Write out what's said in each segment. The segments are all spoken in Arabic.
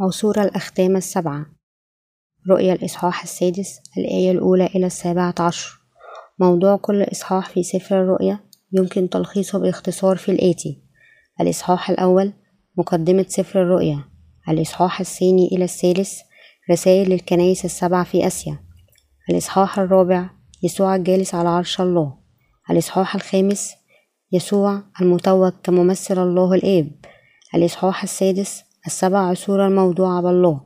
عصور الأختام السبعة. رؤيا الإصحاح السادس الآية الأولى إلى السابعة عشر. موضوع كل إصحاح في سفر الرؤيا يمكن تلخيصه باختصار في الآتي. الإصحاح الأول مقدمة سفر الرؤيا. الإصحاح الثاني إلى الثالث رسائل للكنائس السبع في آسيا. الإصحاح الرابع يسوع الجالس على عرش الله. الإصحاح الخامس يسوع المتوج كممثل الله الآب. الإصحاح السادس السبع عصور الموضوعة بالله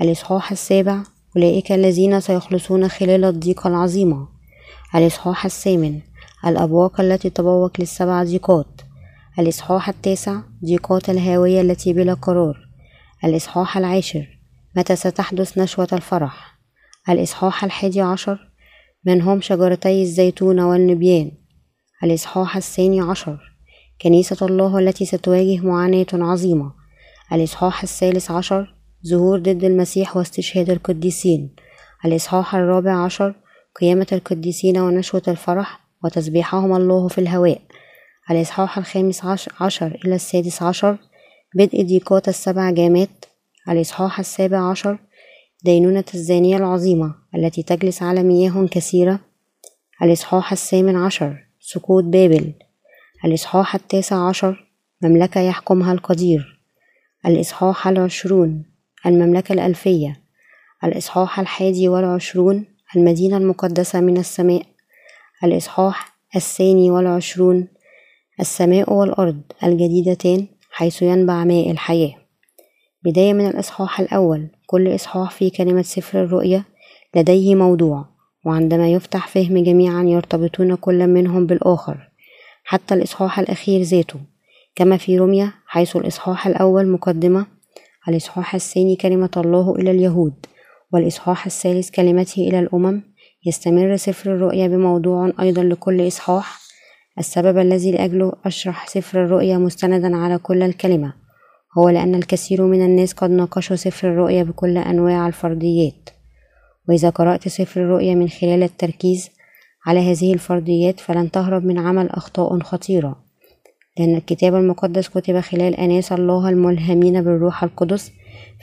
الإصحاح السابع أولئك الذين سيخلصون خلال الضيقة العظيمة الإصحاح الثامن الأبواق التي تبوق للسبع ضيقات. الإصحاح التاسع ضيقات الهاوية التي بلا قرار. الإصحاح العاشر متى ستحدث نشوة الفرح. الإصحاح الحادي عشر من هم شجرتي الزيتون والنبيان. الإصحاح الثاني عشر كنيسة الله التي ستواجه معاناة عظيمة. الإصحاح الثالث عشر ظهور ضد المسيح واستشهاد القديسين. الإصحاح الرابع عشر قيامة القديسين ونشوة الفرح وتسبيحهم الله في الهواء. الإصحاح الخامس عشر إلى السادس عشر بدء ضيقات السبع جامات. الإصحاح السابع عشر دينونة الزانية العظيمة التي تجلس على مياه كثيرة. الإصحاح الثامن عشر سقوط بابل. الإصحاح التاسع عشر مملكة يحكمها القدير. الإصحاح العشرون المملكة الألفية الإصحاح الحادي والعشرون المدينة المقدسة من السماء الإصحاح الثاني والعشرون السماء والأرض الجديدتان حيث ينبع ماء الحياة. بداية من الإصحاح الأول كل إصحاح في كلمة سفر الرؤيا لديه موضوع وعندما يفتح فهم جميعا يرتبطون كل منهم بالآخر حتى الإصحاح الأخير ذاته. كما في رمية حيث الإصحاح الأول مقدمة الإصحاح الثاني كلمة الله إلى اليهود والإصحاح الثالث كلمته إلى الأمم. يستمر سفر الرؤيا بموضوع أيضا لكل إصحاح. السبب الذي لأجله أشرح سفر الرؤيا مستندا على كل الكلمة هو لأن الكثير من الناس قد ناقشوا سفر الرؤيا بكل أنواع الفرضيات. وإذا قرأت سفر الرؤيا من خلال التركيز على هذه الفرضيات فلن تهرب من عمل أخطاء خطيرة. لأن الكتاب المقدس كتب خلال أناس الله الملهمين بالروح القدس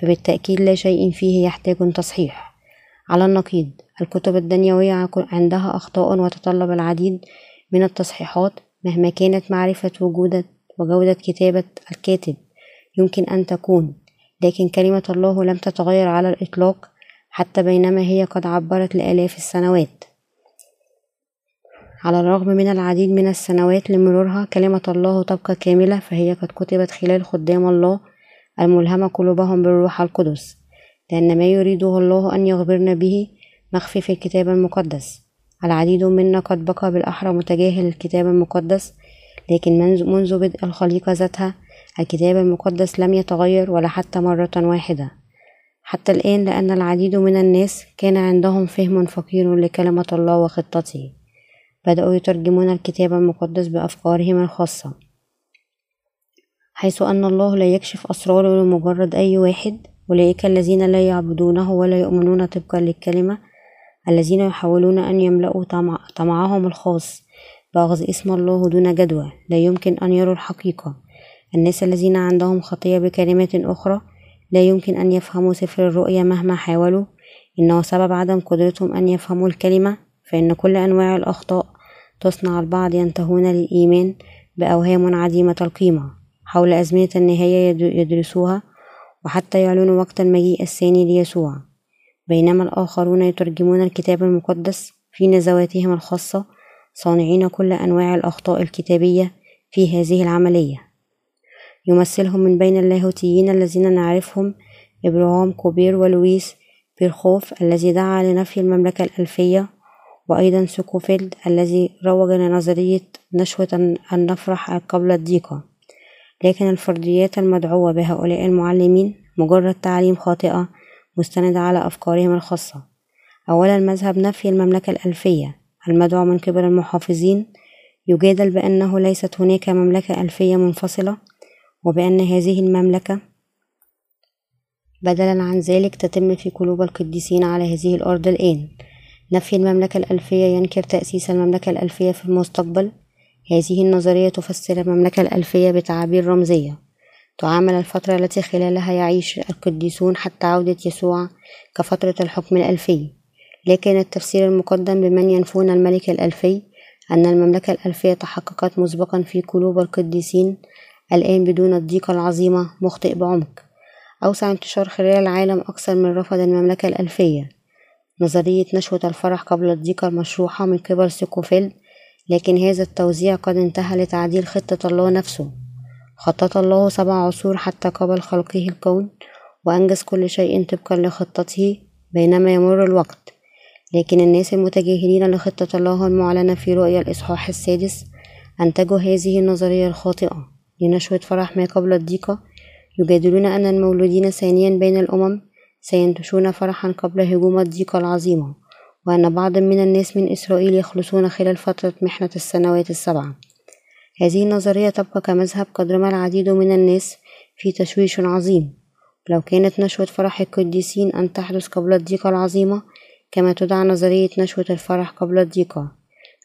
فبالتأكيد لا شيء فيه يحتاج تصحيح. على النقيض الكتب الدنيوية عندها أخطاء وتطلب العديد من التصحيحات مهما كانت معرفة وجودة وجودة كتابة الكاتب يمكن أن تكون لكن كلمة الله لم تتغير على الإطلاق حتى بينما هي قد عبرت لآلاف السنوات. على الرغم من العديد من السنوات لمرورها كلمة الله تبقى كاملة فهي قد كتبت خلال خدام الله الملهمة قلوبهم بالروح القدس لأن ما يريده الله أن يخبرنا به مخفي في الكتاب المقدس. العديد منا قد بقى بالأحرى متجاهل الكتاب المقدس لكن منذ بدء الخليقة ذاتها الكتاب المقدس لم يتغير ولا حتى مرة واحدة. حتى الآن لأن العديد من الناس كان عندهم فهم فقير لكلمة الله وخطته. بدأوا يترجمون الكتاب المقدس بأفكارهم الخاصة حيث أن الله لا يكشف أسراره لمجرد أي واحد أولئك الذين لا يعبدونه ولا يؤمنون طبقا للكلمة الذين يحاولون أن يملأوا طمعهم الخاص بأخذ اسم الله دون جدوى لا يمكن أن يروا الحقيقة. الناس الذين عندهم خطية بكلمات أخرى لا يمكن أن يفهموا سفر الرؤيا مهما حاولوا إنه سبب عدم قدرتهم أن يفهموا الكلمة فإن كل أنواع الأخطاء تصنع البعض ينتهون للإيمان بأوهام عديمة القيمة حول أزمنة النهاية يدرسوها وحتى يعلنوا وقت المجيء الثاني ليسوع. بينما الآخرون يترجمون الكتاب المقدس في نزواتهم الخاصة صانعين كل أنواع الأخطاء الكتابية في هذه العملية. يمثلهم من بين اللاهوتيين الذين نعرفهم إبراهام كوبير ولويس بيرخوف الذي دعا لنفي المملكة الألفية وأيضا سوكوفيلد الذي روج لنظرية نشوة أن نفرح قبل الضيقة لكن الفرضيات المدعوة بهؤلاء المعلمين مجرد تعاليم خاطئة مستندة على أفكارهم الخاصة. أولا مذهب نفي المملكة الألفية المدعو من قبل المحافظين يجادل بأنه ليست هناك مملكة ألفية منفصلة وبأن هذه المملكة بدلا عن ذلك تتم في قلوب القديسين على هذه الأرض الآن. نفي المملكة الألفية ينكر تأسيس المملكة الألفية في المستقبل. هذه النظرية تفسر المملكة الألفية بتعابير رمزية تعامل الفترة التي خلالها يعيش القديسون حتى عودة يسوع كفترة الحكم الألفي. لكن التفسير المقدم بمن ينفون الملك الألفي أن المملكة الألفية تحققت مسبقا في قلوب القديسين الآن بدون الضيقة العظيمة مخطئ بعمق. أوسع انتشار خلال العالم أكثر من رفض المملكة الألفية. نظرية نشوة الفرح قبل الضيقة المشروحة من قبل سيكوفيلد لكن هذا التوزيع قد انتهى لتعديل خطة الله نفسه. خطط الله سبع عصور حتى قبل خلقه الكون وأنجز كل شيء طبقا لخطته بينما يمر الوقت. لكن الناس المتجاهلين لخطة الله المعلنة في رؤيا الإصحاح السادس أنتجوا هذه النظرية الخاطئة لنشوة فرح ما قبل الضيقة يجادلون أن المولودين ثانيا بين الأمم سينتشون فرحا قبل هجوم الضيقة العظيمة وأن بعض من الناس من إسرائيل يخلصون خلال فترة محنة السنوات السبعة. هذه النظرية تبقى كمذهب قد رمى العديد من الناس في تشويش عظيم. لو كانت نشوة فرح القديسين أن تحدث قبل الضيقة العظيمة كما تدعى نظرية نشوة الفرح قبل الضيقة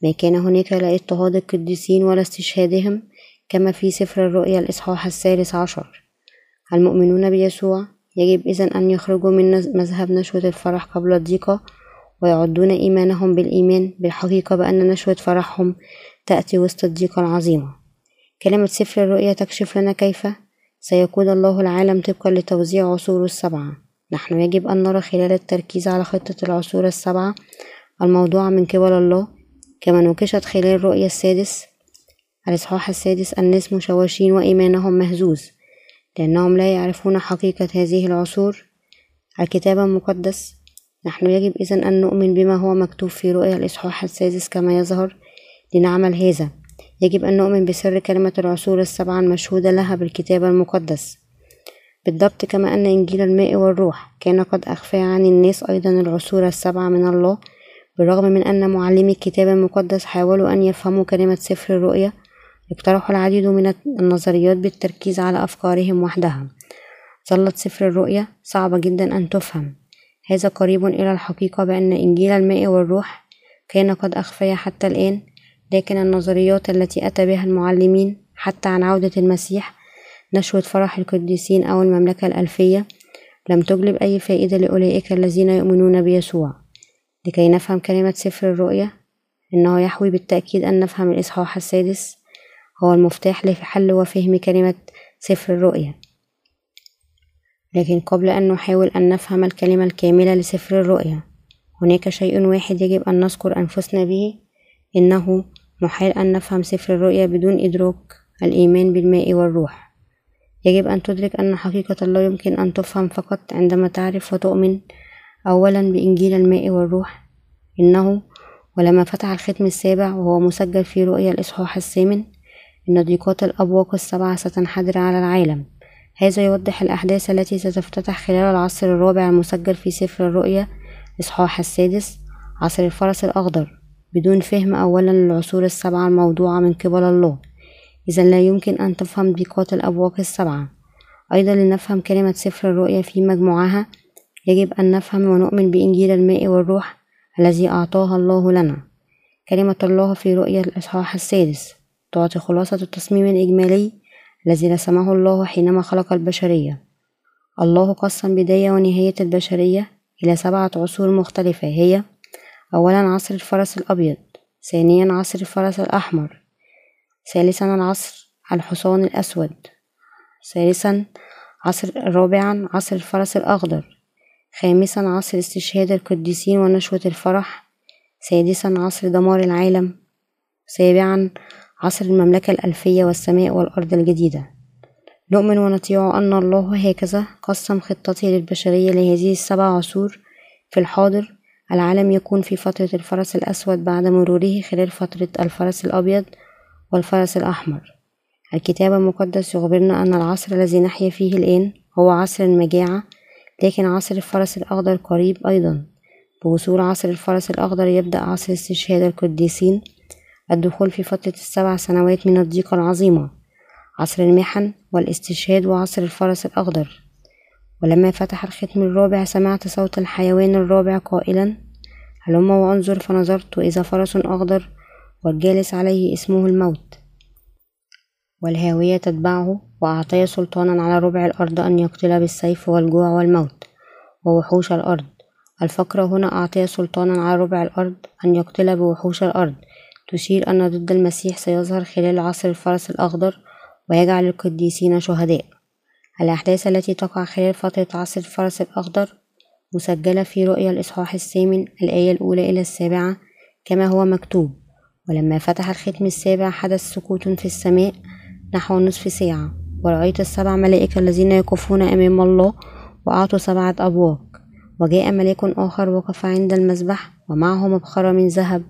ما كان هناك لا اضطهاد القديسين ولا استشهادهم كما في سفر الرؤيا الإصحاح الثالث عشر. المؤمنون بيسوع يجب إذن أن يخرجوا من مذهب نشوة الفرح قبل الضيقة ويعدون إيمانهم بالإيمان بالحقيقة بأن نشوة فرحهم تأتي وسط الضيقة العظيمة. كلمة سفر الرؤيا تكشف لنا كيف؟ سيقود الله العالم طبقا لتوزيع عصوره السبعة. نحن يجب أن نرى خلال التركيز على خطة العصور السبعة الموضوعة من قبل الله. كما نوقشت خلال الرؤيا السادس الإصحاح السادس الناس مشوشين وإيمانهم مهزوز. لأنهم لا يعرفون حقيقة هذه العصور. الكتاب المقدس. نحن يجب إذن أن نؤمن بما هو مكتوب في رؤيا الإصحاح السادس كما يظهر. لنعمل هذا. يجب أن نؤمن بسر كلمة العصور السبعة المشهودة لها بالكتاب المقدس. بالضبط كما أن إنجيل الماء والروح كان قد أخفى عن الناس أيضا العصور السبعة من الله بالرغم من أن معلمي الكتاب المقدس حاولوا أن يفهموا كلمة سفر الرؤيا. اقترحوا العديد من النظريات بالتركيز على أفكارهم وحدها. ظلت سفر الرؤيا صعبة جدا أن تفهم. هذا قريب إلى الحقيقة بأن إنجيل الماء والروح كان قد أخفي حتى الآن لكن النظريات التي أتى بها المعلمين حتى عن عودة المسيح نشوة فرح القديسين أو المملكة الألفية لم تجلب أي فائدة لأولئك الذين يؤمنون بيسوع. لكي نفهم كلمة سفر الرؤيا إنه يحوي بالتأكيد أن نفهم الإصحاح السادس هو المفتاح لحل وفهم كلمة سفر الرؤيا. لكن قبل أن نحاول أن نفهم الكلمة الكاملة لسفر الرؤيا هناك شيء واحد يجب أن نذكر أنفسنا به إنه محال أن نفهم سفر الرؤيا بدون إدراك الإيمان بالماء والروح. يجب أن تدرك أن حقيقة الله يمكن أن تفهم فقط عندما تعرف وتؤمن أولا بإنجيل الماء والروح إنه ولما فتح الختم السابع وهو مسجل في رؤيا الإصحاح الثامن إن ضيقات الأبواق السبعة ستنحدر على العالم. هذا يوضح الأحداث التي ستفتتح خلال العصر الرابع المسجل في سفر الرؤيا إصحاح السادس عصر الفرس الأخضر بدون فهم أولا للعصور السبعة الموضوعة من قبل الله. إذا لا يمكن أن تفهم ضيقات الأبواق السبعة أيضا لنفهم كلمة سفر الرؤيا في مجموعها يجب أن نفهم ونؤمن بإنجيل الماء والروح الذي أعطاها الله لنا. كلمة الله في رؤيا الإصحاح السادس. تعطي خلاصة التصميم الإجمالي الذي رسمه الله حينما خلق البشرية. الله قسم بداية ونهاية البشرية إلى سبعة عصور مختلفة. هي أولا عصر الفرس الأبيض ثانيا عصر الفرس الأحمر ثالثا العصر الحصان الأسود ثالثا عصر رابعا عصر الفرس الأخضر خامسا عصر استشهاد القديسين ونشوة الفرح سادسا عصر دمار العالم سابعا عصر المملكة الألفية والسماء والأرض الجديدة. نؤمن ونطيع أن الله هكذا قسم خطته للبشرية لهذه السبع عصور. في الحاضر العالم يكون في فترة الفرس الأسود بعد مروره خلال فترة الفرس الأبيض والفرس الأحمر. الكتاب المقدس يخبرنا أن العصر الذي نحيا فيه الآن هو عصر المجاعة لكن عصر الفرس الأخضر قريب أيضا. بوصول عصر الفرس الأخضر يبدأ عصر استشهاد القديسين. الدخول في فترة السبع سنوات من الضيقة العظيمة عصر المحن والاستشهاد وعصر الفرس الأخضر. ولما فتح الختم الرابع سمعت صوت الحيوان الرابع قائلا هلم وانظر فنظرت إذا فرس أخضر والجالس عليه اسمه الموت. والهاوية تتبعه وأعطي سلطانا على ربع الأرض أن يقتل بالسيف والجوع والموت ووحوش الأرض. الفقرة هنا أعطي سلطانا على ربع الأرض أن يقتل بوحوش الأرض. تشير أن ضد المسيح سيظهر خلال عصر الفرس الأخضر ويجعل القديسين شهداء. الأحداث التي تقع خلال فترة عصر الفرس الأخضر مسجلة في رؤيا الإصحاح الثامن الآية الأولى إلى السابعة كما هو مكتوب. ولما فتح الختم السابع حدث سكوت في السماء نحو نصف ساعة ورأيت السبع ملائكة الذين يقفون أمام الله وأعطوا سبعة أبواق. وجاء ملاك آخر وقف عند المذبح ومعه مبخرة من ذهب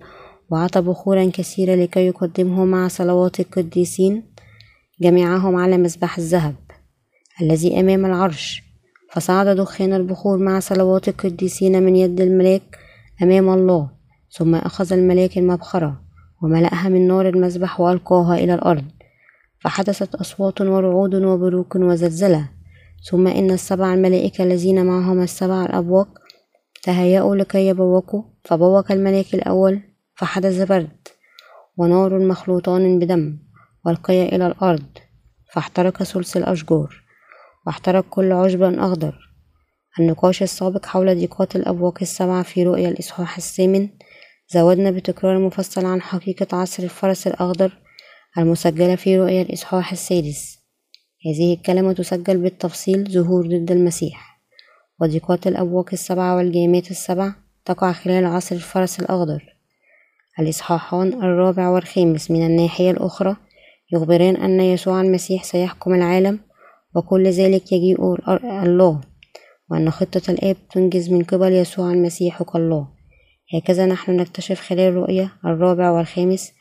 وعطى بخورا كثيرة لكي يقدمه مع صلوات القديسين جميعهم على مذبح الذهب الذي أمام العرش. فصعد دخان البخور مع صلوات القديسين من يد الملاك أمام الله ثم أخذ الملاك المبخرة وملأها من نار المذبح وألقاها إلى الأرض. فحدثت أصوات ورعود وبروق وزلزلة ثم إن السبع الملائكة الذين معهم السبع الأبواق تهيأوا لكي يبوقوا. فبوق الملاك الأول فحدث برد ونار مخلوطان بدم والقي إلى الأرض فاحترق ثلث الأشجار واحترق كل عشب أخضر. النقاش السابق حول ضيقات الأبواق السبعة في رؤيا الإصحاح الثامن زودنا بتكرار مفصل عن حقيقة عصر الفرس الأخضر المسجلة في رؤيا الإصحاح السادس. هذه الكلمة تسجل بالتفصيل ظهور ضد المسيح. وضيقات الأبواق السبعة والجامات السبع تقع خلال عصر الفرس الأخضر. الإصحاحان الرابع والخامس من الناحية الأخرى يخبران أن يسوع المسيح سيحكم العالم وكل ذلك يجيء الله وأن خطة الآب تنجز من قبل يسوع المسيح كالله. هكذا نحن نكتشف خلال رؤية الرابع والخامس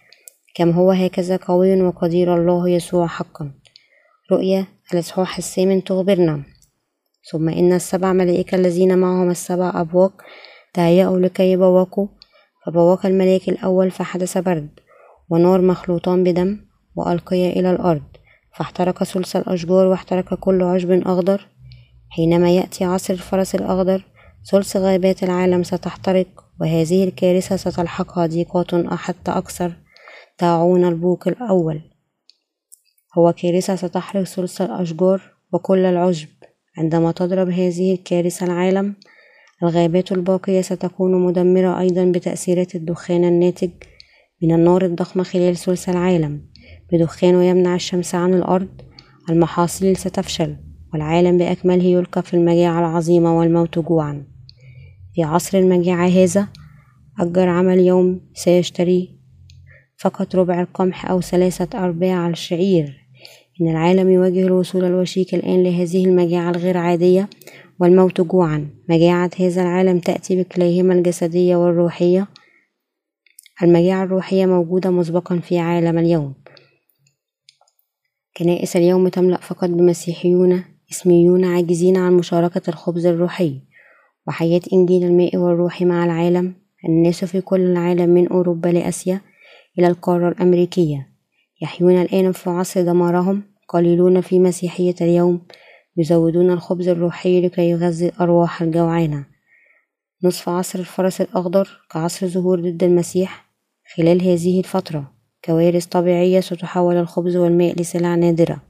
كم هو هكذا قوي وقدير الله يسوع حقا. رؤية الإصحاح الثامن تخبرنا ثم إن السبع ملائكة الذين معهم السبع أبواق تهيأوا لكي يبوقوا فبوق الملاك الأول فحدث برد ونار مخلوطان بدم وألقي إلى الأرض فاحترق ثلث الأشجار واحترق كل عشب أخضر. حينما يأتي عصر الفرس الأخضر ثلث غابات العالم ستحترق وهذه الكارثة ستلحقها ضيقات حتى أكثر طاعون البوق الأول. هو كارثة ستحرق ثلث الأشجار وكل العشب عندما تضرب هذه الكارثة العالم الغابات الباقية ستكون مدمرة أيضا بتأثيرات الدخان الناتج من النار الضخمة خلال ثلث العالم. بدخانه يمنع الشمس عن الأرض المحاصيل ستفشل والعالم بأكمله يلقى في المجاعة العظيمة والموت جوعا. في عصر المجاعة هذا أجر عمل يوم سيشتري فقط ربع القمح أو ثلاثة أرباع الشعير. إن العالم يواجه الوصول الوشيك الآن لهذه المجاعة الغير عادية والموت جوعا. مجاعة هذا العالم تأتي بكليهما الجسدية والروحية. المجاعة الروحية موجودة مسبقا في عالم اليوم. كنائس اليوم تملأ فقط بمسيحيون اسميون عاجزين عن مشاركة الخبز الروحي وحياة إنجيل الماء والروح مع العالم. الناس في كل العالم من أوروبا لآسيا إلى القارة الأمريكية يحيون الآن في عصر دمارهم قليلون في مسيحية اليوم. يزودون الخبز الروحي لكي يغذي الأرواح الجوعانة نصف عصر الفرس الأخضر كعصر ظهور ضد المسيح خلال هذه الفترة. كوارث طبيعية ستحول الخبز والماء لسلع نادرة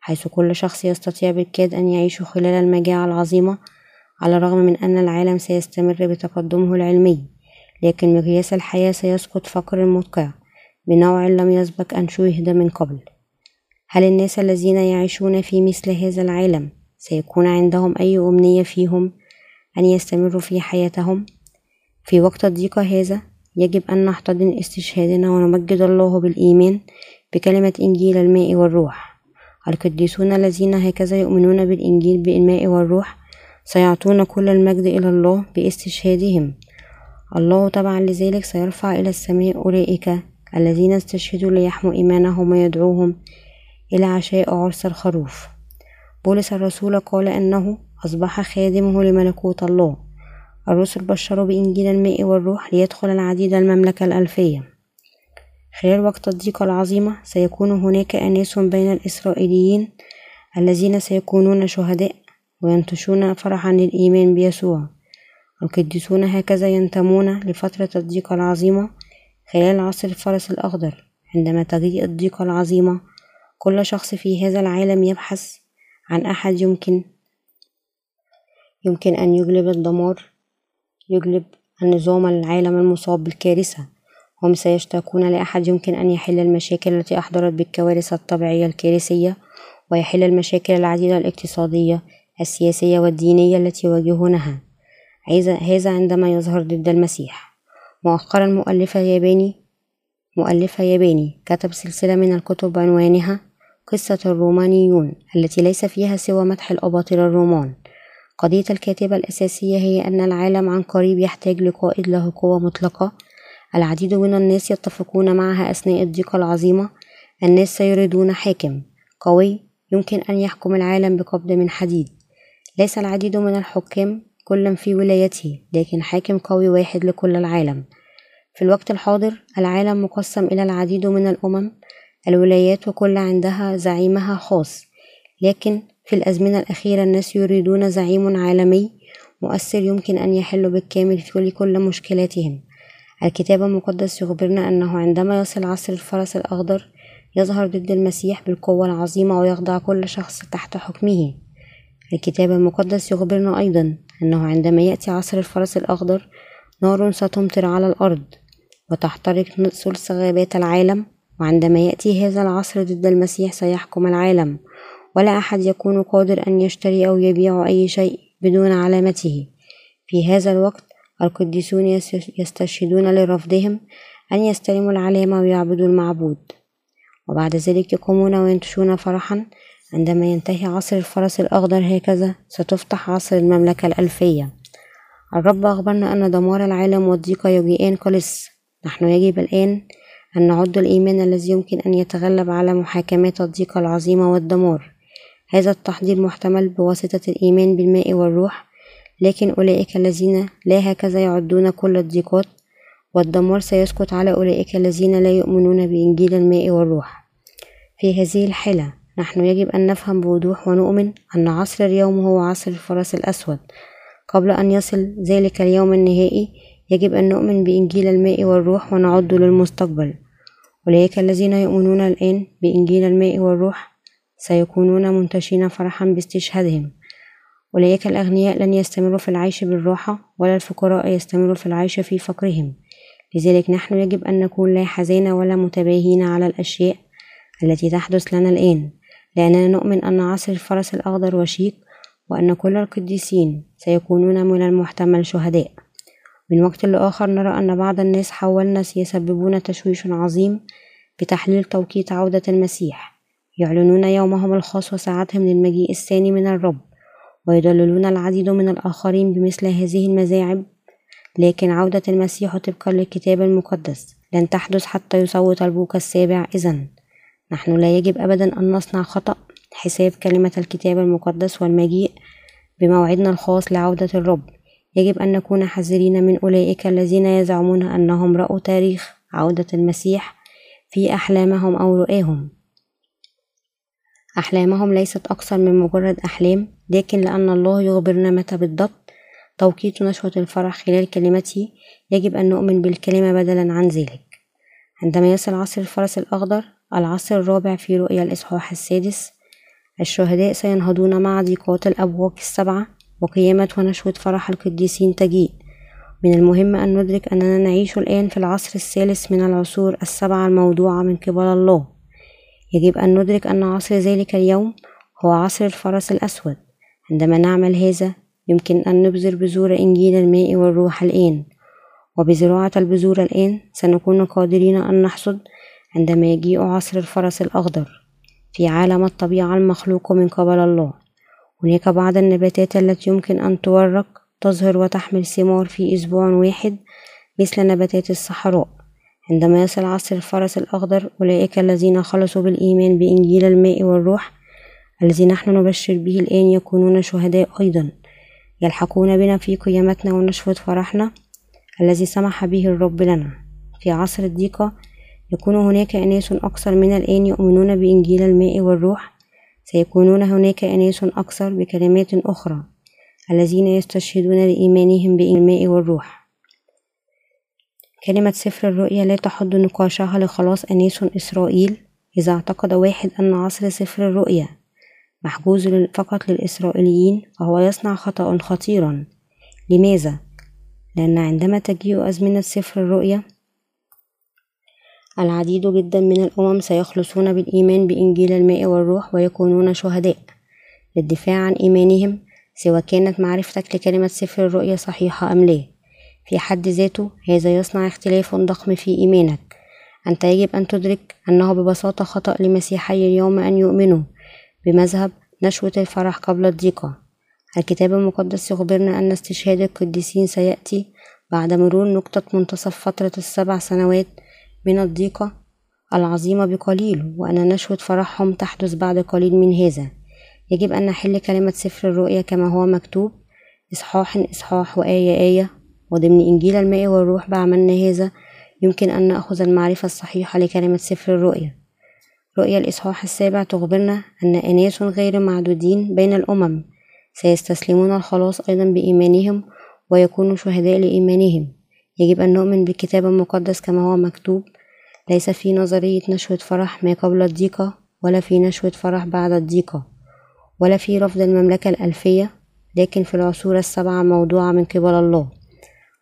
حيث كل شخص يستطيع بالكاد أن يعيش خلال المجاعة العظيمة على الرغم من أن العالم سيستمر بتقدمه العلمي. لكن مقياس الحياة سيسقط فقر مدقع بنوع لم يسبق أن شوهد من قبل. هل الناس الذين يعيشون في مثل هذا العالم سيكون عندهم أي أمنية فيهم أن يستمروا في حياتهم؟ في وقت الضيق هذا يجب أن نحتضن استشهادنا ونمجد الله بالإيمان بكلمة إنجيل الماء والروح. القديسون الذين هكذا يؤمنون بالإنجيل بالماء والروح سيعطون كل المجد إلى الله باستشهادهم. الله طبعا لذلك سيرفع إلى السماء أولئك الذين استشهدوا ليحموا إيمانهم ويدعوهم إلى عشاء عرس الخروف. بولس الرسول قال أنه أصبح خادمه لملكوت الله. الرسل بشروا بإنجيل الماء والروح ليدخل العديد المملكة الألفية. خلال وقت الضيقة العظيمة سيكون هناك أناس بين الإسرائيليين الذين سيكونون شهداء وينتشون فرحا للإيمان بيسوع. القديسون هكذا ينتمون لفترة الضيقة العظيمة خلال عصر الفرس الأخضر عندما تجيء الضيقة العظيمة كل شخص في هذا العالم يبحث عن أحد يمكن يمكن أن يجلب الدمار يجلب النظام العالم المصاب بالكارثة هم سيشتاقون لأحد يمكن أن يحل المشاكل التي أحضرت بالكوارث الطبيعية الكارثية ويحل المشاكل العديدة الاقتصادية السياسية والدينية التي يواجهونها. هذا عندما يظهر ضد المسيح. مؤخرا مؤلفة ياباني مؤلفة ياباني كتب سلسلة من الكتب بعنوانها قصة الرومانيون التي ليس فيها سوى مدح الأباطرة الرومان. قضية الكاتبة الأساسية هي أن العالم عن قريب يحتاج لقائد له قوة مطلقة. العديد من الناس يتفقون معها أثناء الضيقة العظيمة. الناس سيريدون حاكم قوي يمكن أن يحكم العالم بقبض من حديد. ليس العديد من الحكام كل في ولايته لكن حاكم قوي واحد لكل العالم. في الوقت الحاضر العالم مقسم إلى العديد من الأمم الولايات وكل عندها زعيمها خاص. لكن في الأزمنة الأخيرة الناس يريدون زعيم عالمي مؤثر يمكن أن يحل بالكامل في كل مشكلاتهم. الكتاب المقدس يخبرنا أنه عندما يصل عصر الفرس الأخضر يظهر ضد المسيح بالقوة العظيمة ويخضع كل شخص تحت حكمه. الكتاب المقدس يخبرنا أيضا أنه عندما يأتي عصر الفرس الأخضر نار ستمطر على الأرض. وتحترق ثلث غابات العالم وعندما يأتي هذا العصر ضد المسيح سيحكم العالم. ولا أحد يكون قادر أن يشتري أو يبيع أي شيء بدون علامته. في هذا الوقت القديسون يستشهدون لرفضهم أن يستلموا العلامة ويعبدوا المعبود. وبعد ذلك يقومون وينتشون فرحا. عندما ينتهي عصر الفرس الأخضر هكذا ستفتح عصر المملكة الألفية. الرب أخبرنا أن دمار العالم والضيق يجيئان قلص نحن يجب الآن أن نعد الإيمان الذي يمكن أن يتغلب على محاكمات الضيق العظيمة والدمار. هذا التحضير محتمل بواسطة الإيمان بالماء والروح لكن أولئك الذين لا هكذا يعدون كل الضيقات والدمار سيسقط على أولئك الذين لا يؤمنون بإنجيل الماء والروح. في هذه الحالة نحن يجب أن نفهم بوضوح ونؤمن أن عصر اليوم هو عصر الفرس الأسود. قبل أن يصل ذلك اليوم النهائي يجب أن نؤمن بإنجيل الماء والروح ونعد للمستقبل. أولئك الذين يؤمنون الآن بإنجيل الماء والروح سيكونون منتشين فرحا باستشهادهم. أولئك الأغنياء لن يستمروا في العيش بالراحة ولا الفقراء يستمروا في العيش في فقرهم. لذلك نحن يجب أن نكون لا حزين ولا متباهين على الأشياء التي تحدث لنا الآن لأننا نؤمن أن عصر الفرس الأخضر وشيك وأن كل القديسين سيكونون من المحتمل شهداء. من وقت لآخر نرى أن بعض الناس حولنا يسببون تشويش عظيم بتحليل توقيت عودة المسيح. يعلنون يومهم الخاص وساعتهم للمجيء الثاني من الرب ويضللون العديد من الآخرين بمثل هذه المزاعم لكن عودة المسيح طبقا للكتاب المقدس لن تحدث حتى يصوت البوق السابع. إذا نحن لا يجب أبدا أن نصنع خطأ. حساب كلمة الكتاب المقدس والمجيء بموعدنا الخاص لعودة الرب. يجب أن نكون حذرين من أولئك الذين يزعمون أنهم رأوا تاريخ عودة المسيح في أحلامهم أو رؤاهم أحلامهم ليست أكثر من مجرد أحلام لكن لأن الله يخبرنا متى بالضبط توقيت نشوة الفرح خلال كلمته يجب أن نؤمن بالكلمة بدلا عن ذلك. عندما يصل عصر الفرس الأخضر العصر الرابع في رؤيا الإصحاح السادس الشهداء سينهضون مع ضيقات الأبواق السبعة وقيامة ونشوة فرح القديسين تجيء. من المهم أن ندرك أننا نعيش الآن في العصر الثالث من العصور السبعة الموضوعة من قبل الله. يجب أن ندرك أن عصر ذلك اليوم هو عصر الفرس الأسود. عندما نعمل هذا يمكن أن نبذر بذور إنجيل الماء والروح الآن. وبزراعة البذور الآن سنكون قادرين أن نحصد عندما يجيء عصر الفرس الأخضر. في عالم الطبيعة المخلوق من قبل الله. هناك بعض النباتات التي يمكن أن تورق تظهر وتحمل ثمار في أسبوع واحد مثل نباتات الصحراء. عندما يصل عصر الفرس الأخضر أولئك الذين خلصوا بالإيمان بإنجيل الماء والروح الذي نحن نبشر به الآن يكونون شهداء أيضا. يلحقون بنا في قيامتنا ونشوة فرحنا الذي سمح به الرب لنا. في عصر الضيقة يكون هناك أناس أكثر من الآن يؤمنون بإنجيل الماء والروح سيكونون هناك أناس أكثر بكلمات أخرى الذين يستشهدون لإيمانهم بالماء والروح. كلمة سفر الرؤيا لا تحض نقاشها لخلاص أناس إسرائيل. إذا اعتقد واحد أن عصر سفر الرؤيا محجوز فقط للإسرائيليين فهو يصنع خطأ خطيرا. لماذا؟ لأن عندما تجيء أزمنة سفر الرؤيا العديد جدا من الأمم سيخلصون بالإيمان بإنجيل الماء والروح ويكونون شهداء. للدفاع عن إيمانهم سواء كانت معرفتك لكلمة سفر الرؤيا صحيحة أم لا. في حد ذاته هذا يصنع اختلاف ضخم في إيمانك. أنت يجب أن تدرك أنه ببساطة خطأ لمسيحي اليوم أن يؤمنوا. بمذهب نشوة الفرح قبل الضيقة. الكتاب المقدس يخبرنا أن استشهاد القديسين سيأتي بعد مرور نقطة منتصف فترة السبع سنوات من الضيقة العظيمة بقليل وأن نشوة فرحهم تحدث بعد قليل من هذا. يجب أن نحل كلمة سفر الرؤيا كما هو مكتوب إصحاح إصحاح وآية آية. وضمن إنجيل الماء والروح بعملنا هذا يمكن أن نأخذ المعرفة الصحيحة لكلمة سفر الرؤيا. رؤيا الإصحاح السابع تخبرنا أن أناس غير معدودين بين الأمم سيستسلمون الخلاص أيضا بإيمانهم ويكونوا شهداء لإيمانهم. يجب أن نؤمن بالكتاب المقدس كما هو مكتوب ليس في نظرية نشوة فرح ما قبل الضيقة ولا في نشوة فرح بعد الضيقة ولا في رفض المملكة الألفية لكن في العصور السبعة موضوعة من قبل الله.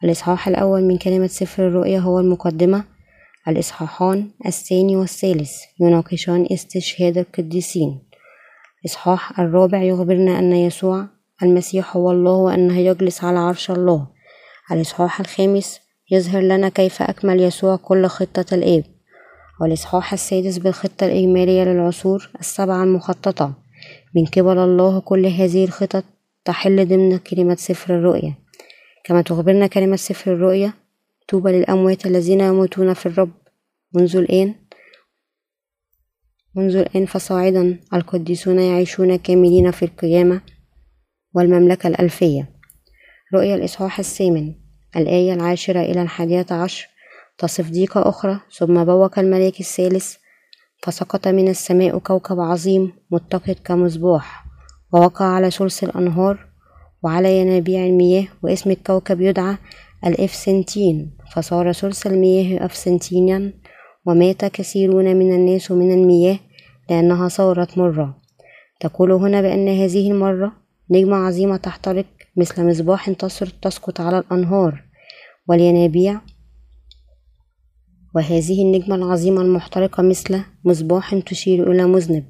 الإصحاح الأول من كلمة سفر الرؤيا هو المقدمة. الإصحاحان الثاني والثالث يناقشان استشهاد القديسين. الإصحاح الرابع يخبرنا أن يسوع المسيح هو الله وأنه يجلس على عرش الله. الإصحاح الخامس يظهر لنا كيف أكمل يسوع كل خطة الآب. والإصحاح السادس بالخطة الإجمالية للعصور السبعة المخططة. من قبل الله كل هذه الخطط تحل ضمن كلمة سفر الرؤيا كما تخبرنا كلمة سفر الرؤيا طوبى للأموات الذين يموتون في الرب. منذ الآن منذ الآن فصاعدا القديسون يعيشون كاملين في القيامة والمملكة الألفية. رؤيا الإصحاح الثامن الآية العاشرة إلى الحادية عشر تصف ضيقة أخرى ثم بوق الملاك الثالث فسقط من السماء كوكب عظيم متقد كمصباح ووقع على ثلث الأنهار وعلى ينابيع المياه واسم الكوكب يدعى الإفسنتين. فصار ثلث المياه أفسنتينا ومات كثيرون من الناس من المياه لأنها صارت مرة. تقول هنا بأن هذه المرة نجمة عظيمة تحترق مثل مصباح تسقط على الأنهار والينابيع وهذه النجمة العظيمة المحترقة مثل مصباح تشير إلى مذنب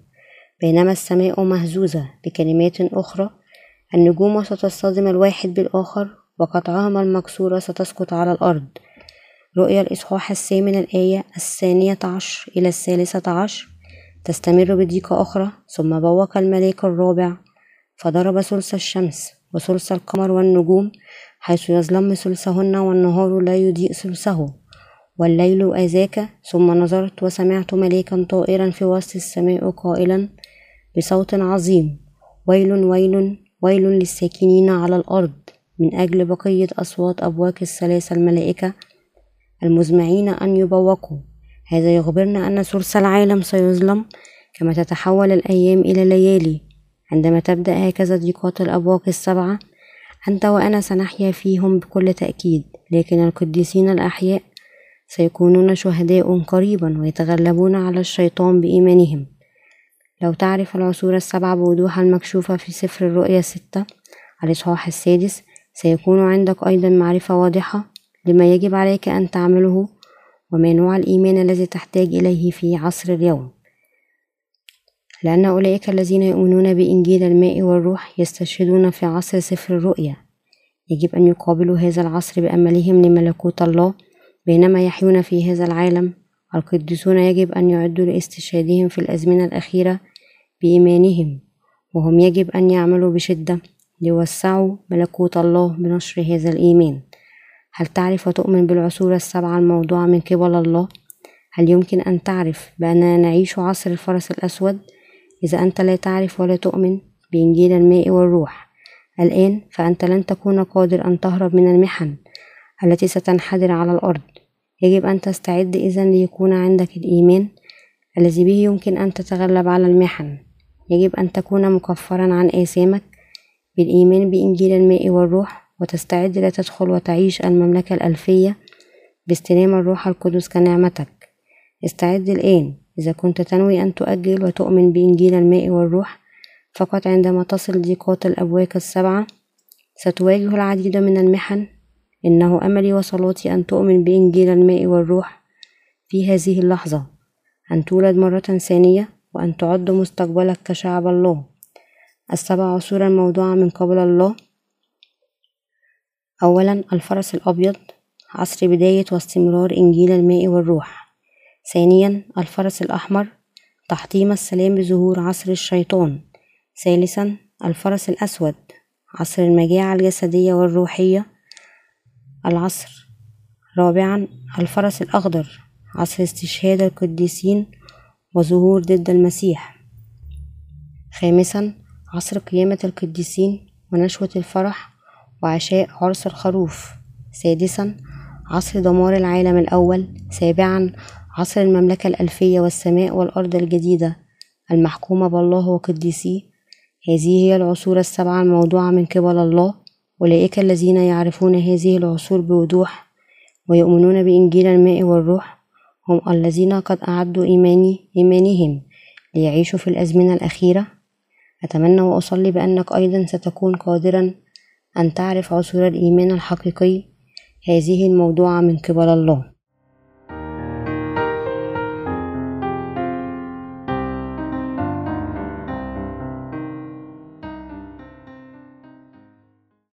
بينما السماء مهزوزة بكلمات أخرى النجوم ستصطدم الواحد بالآخر وقطعهما المكسورة ستسقط على الأرض. رؤيا الإصحاح الثامن الآية الثانية عشر إلى الثالثة عشر تستمر بضيقة أخرى ثم بوق الملاك الرابع فضرب ثلث الشمس وثلث القمر والنجوم حيث يظلم ثلثهن والنهار لا يضيء ثلثه. والليل أذاك ثم نظرت وسمعت ملكا طائرا في وسط السماء قائلا بصوت عظيم ويل ويل ويل للساكنين على الأرض من أجل بقية أصوات أبواق الثلاثة الملائكة المزمعين أن يبوقوا. هذا يخبرنا أن ثلث العالم سيظلم كما تتحول الأيام إلى ليالي. عندما تبدأ هكذا ضيقات الأبواق السبعة أنت وأنا سنحيا فيهم بكل تأكيد لكن القديسين الأحياء سيكونون شهداء قريبا ويتغلبون على الشيطان بإيمانهم. لو تعرف العصور السبعة بوضوح المكشوفة في سفر الرؤيا ستة الإصحاح السادس سيكون عندك أيضا معرفة واضحة لما يجب عليك أن تعمله وما نوع الإيمان الذي تحتاج إليه في عصر اليوم. لأن أولئك الذين يؤمنون بإنجيل الماء والروح يستشهدون في عصر سفر الرؤيا. يجب أن يقابلوا هذا العصر بأملهم لملكوت الله بينما يحيون في هذا العالم القديسون يجب أن يعدوا لاستشهادهم في الأزمنة الأخيرة بإيمانهم وهم يجب أن يعملوا بشدة ليوسعوا ملكوت الله بنشر هذا الإيمان هل تعرف وتؤمن بالعصور السبعة الموضوعة من قبل الله؟ هل يمكن أن تعرف بأننا نعيش عصر الفرس الأسود؟ إذا أنت لا تعرف ولا تؤمن بإنجيل الماء والروح الآن فأنت لن تكون قادر أن تهرب من المحن التي ستنحدر على الأرض. يجب أن تستعد إذا ليكون عندك الإيمان الذي به يمكن أن تتغلب على المحن. يجب أن تكون مكفرا عن آثامك بالإيمان بإنجيل الماء والروح وتستعد لتدخل وتعيش المملكة الألفية باستلام الروح القدس كنعمتك. استعد الآن. إذا كنت تنوي أن تؤجل وتؤمن بإنجيل الماء والروح فقط عندما تصل ضيقات الأبواب السبعة ستواجه العديد من المحن إنه أملي وصلاتي أن تؤمن بإنجيل الماء والروح في هذه اللحظة. أن تولد مرة ثانية وأن تعد مستقبلك كشعب الله. السبع عصور الموضوعة من قبل الله. أولا الفرس الأبيض. عصر بداية واستمرار إنجيل الماء والروح. ثانيا الفرس الأحمر. تحطيم السلام بظهور عصر الشيطان. ثالثا الفرس الأسود. عصر المجاعة الجسدية والروحية. العصر رابعا الفرس الأخضر عصر استشهاد القديسين وظهور ضد المسيح. خامسا عصر قيامة القديسين ونشوة الفرح وعشاء عرس الخروف. سادسا عصر دمار العالم الأول. سابعا عصر المملكة الألفية والسماء والأرض الجديدة المحكومة بالله وقديسيه. هذه هي العصور السبعة الموضوعة من قبل الله. أولئك الذين يعرفون هذه العصور بوضوح ويؤمنون بإنجيل الماء والروح هم الذين قد أعدوا إيماني إيمانهم ليعيشوا في الأزمنة الأخيرة. أتمنى وأصلي بأنك أيضا ستكون قادرا أن تعرف عصور الإيمان الحقيقي. هذه الموضوعة من قبل الله.